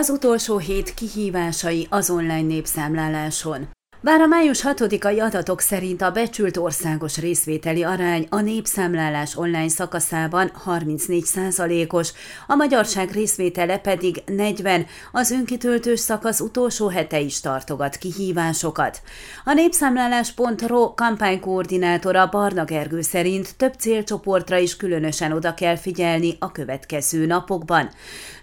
Az utolsó hét kihívásai az online népszámláláson. Bár a május 6-ai adatok szerint a becsült országos részvételi arány a népszámlálás online szakaszában 34 os a magyarság részvétele pedig 40, az önkitöltős szakasz utolsó hete is tartogat kihívásokat. A népszámlálás.ro kampánykoordinátora Barna Gergő szerint több célcsoportra is különösen oda kell figyelni a következő napokban.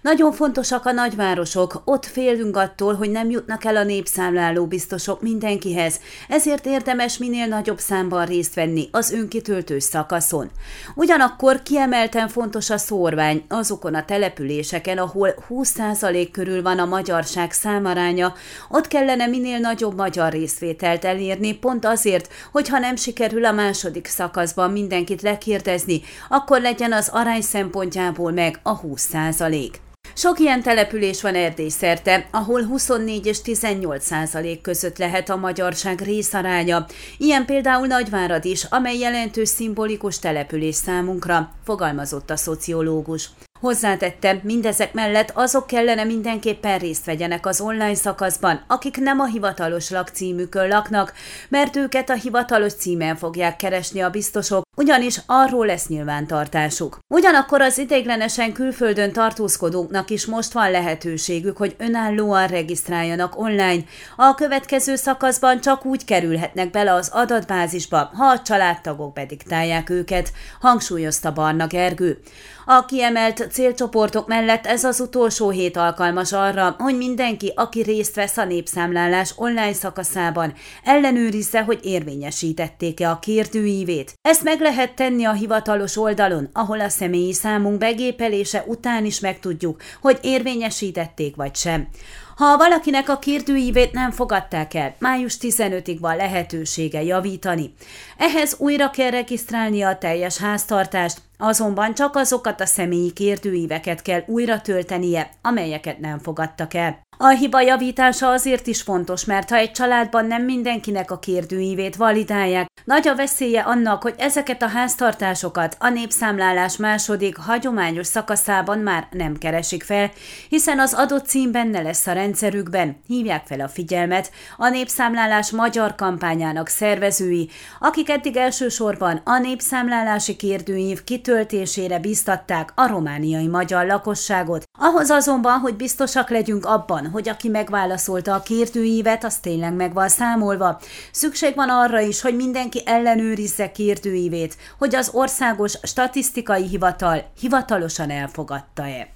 Nagyon fontosak a nagyvárosok, ott félünk attól, hogy nem jutnak el a népszámláló biztosok minden mindenkihez, ezért érdemes minél nagyobb számban részt venni az önkitöltős szakaszon. Ugyanakkor kiemelten fontos a szórvány azokon a településeken, ahol 20% körül van a magyarság számaránya, ott kellene minél nagyobb magyar részvételt elérni, pont azért, hogy ha nem sikerül a második szakaszban mindenkit lekérdezni, akkor legyen az arány szempontjából meg a 20%. Sok ilyen település van Erdély szerte, ahol 24 és 18 százalék között lehet a magyarság részaránya. Ilyen például Nagyvárad is, amely jelentős szimbolikus település számunkra, fogalmazott a szociológus. Hozzátette, mindezek mellett azok kellene mindenképpen részt vegyenek az online szakaszban, akik nem a hivatalos lakcímükön laknak, mert őket a hivatalos címen fogják keresni a biztosok, ugyanis arról lesz nyilvántartásuk. Ugyanakkor az ideiglenesen külföldön tartózkodóknak is most van lehetőségük, hogy önállóan regisztráljanak online. A következő szakaszban csak úgy kerülhetnek bele az adatbázisba, ha a családtagok bediktálják őket, hangsúlyozta Barna Gergő. A kiemelt célcsoportok mellett ez az utolsó hét alkalmas arra, hogy mindenki, aki részt vesz a népszámlálás online szakaszában, ellenőrizze, hogy érvényesítették-e a kérdőívét. Ezt meg lehet tenni a hivatalos oldalon, ahol a személyi számunk begépelése után is megtudjuk, hogy érvényesítették vagy sem. Ha valakinek a kérdőívét nem fogadták el, május 15-ig van lehetősége javítani. Ehhez újra kell regisztrálnia a teljes háztartást, Azonban csak azokat a személyi kérdőíveket kell újra töltenie, amelyeket nem fogadtak el. A hiba javítása azért is fontos, mert ha egy családban nem mindenkinek a kérdőívét validálják, nagy a veszélye annak, hogy ezeket a háztartásokat a népszámlálás második, hagyományos szakaszában már nem keresik fel, hiszen az adott cím benne lesz a rendszerükben, hívják fel a figyelmet a népszámlálás magyar kampányának szervezői, akik eddig elsősorban a népszámlálási kérdőív kitöltésére biztatták a romániai magyar lakosságot. Ahhoz azonban, hogy biztosak legyünk abban, hogy aki megválaszolta a kérdőívet, az tényleg meg van számolva. Szükség van arra is, hogy mindenki ellenőrizze kérdőívét, hogy az országos statisztikai hivatal hivatalosan elfogadta-e.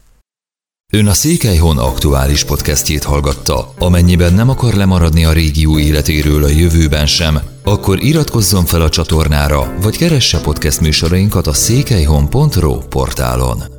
Ön a Székelyhon aktuális podcastjét hallgatta. Amennyiben nem akar lemaradni a régió életéről a jövőben sem, akkor iratkozzon fel a csatornára, vagy keresse podcast műsorainkat a székelyhon.pro portálon.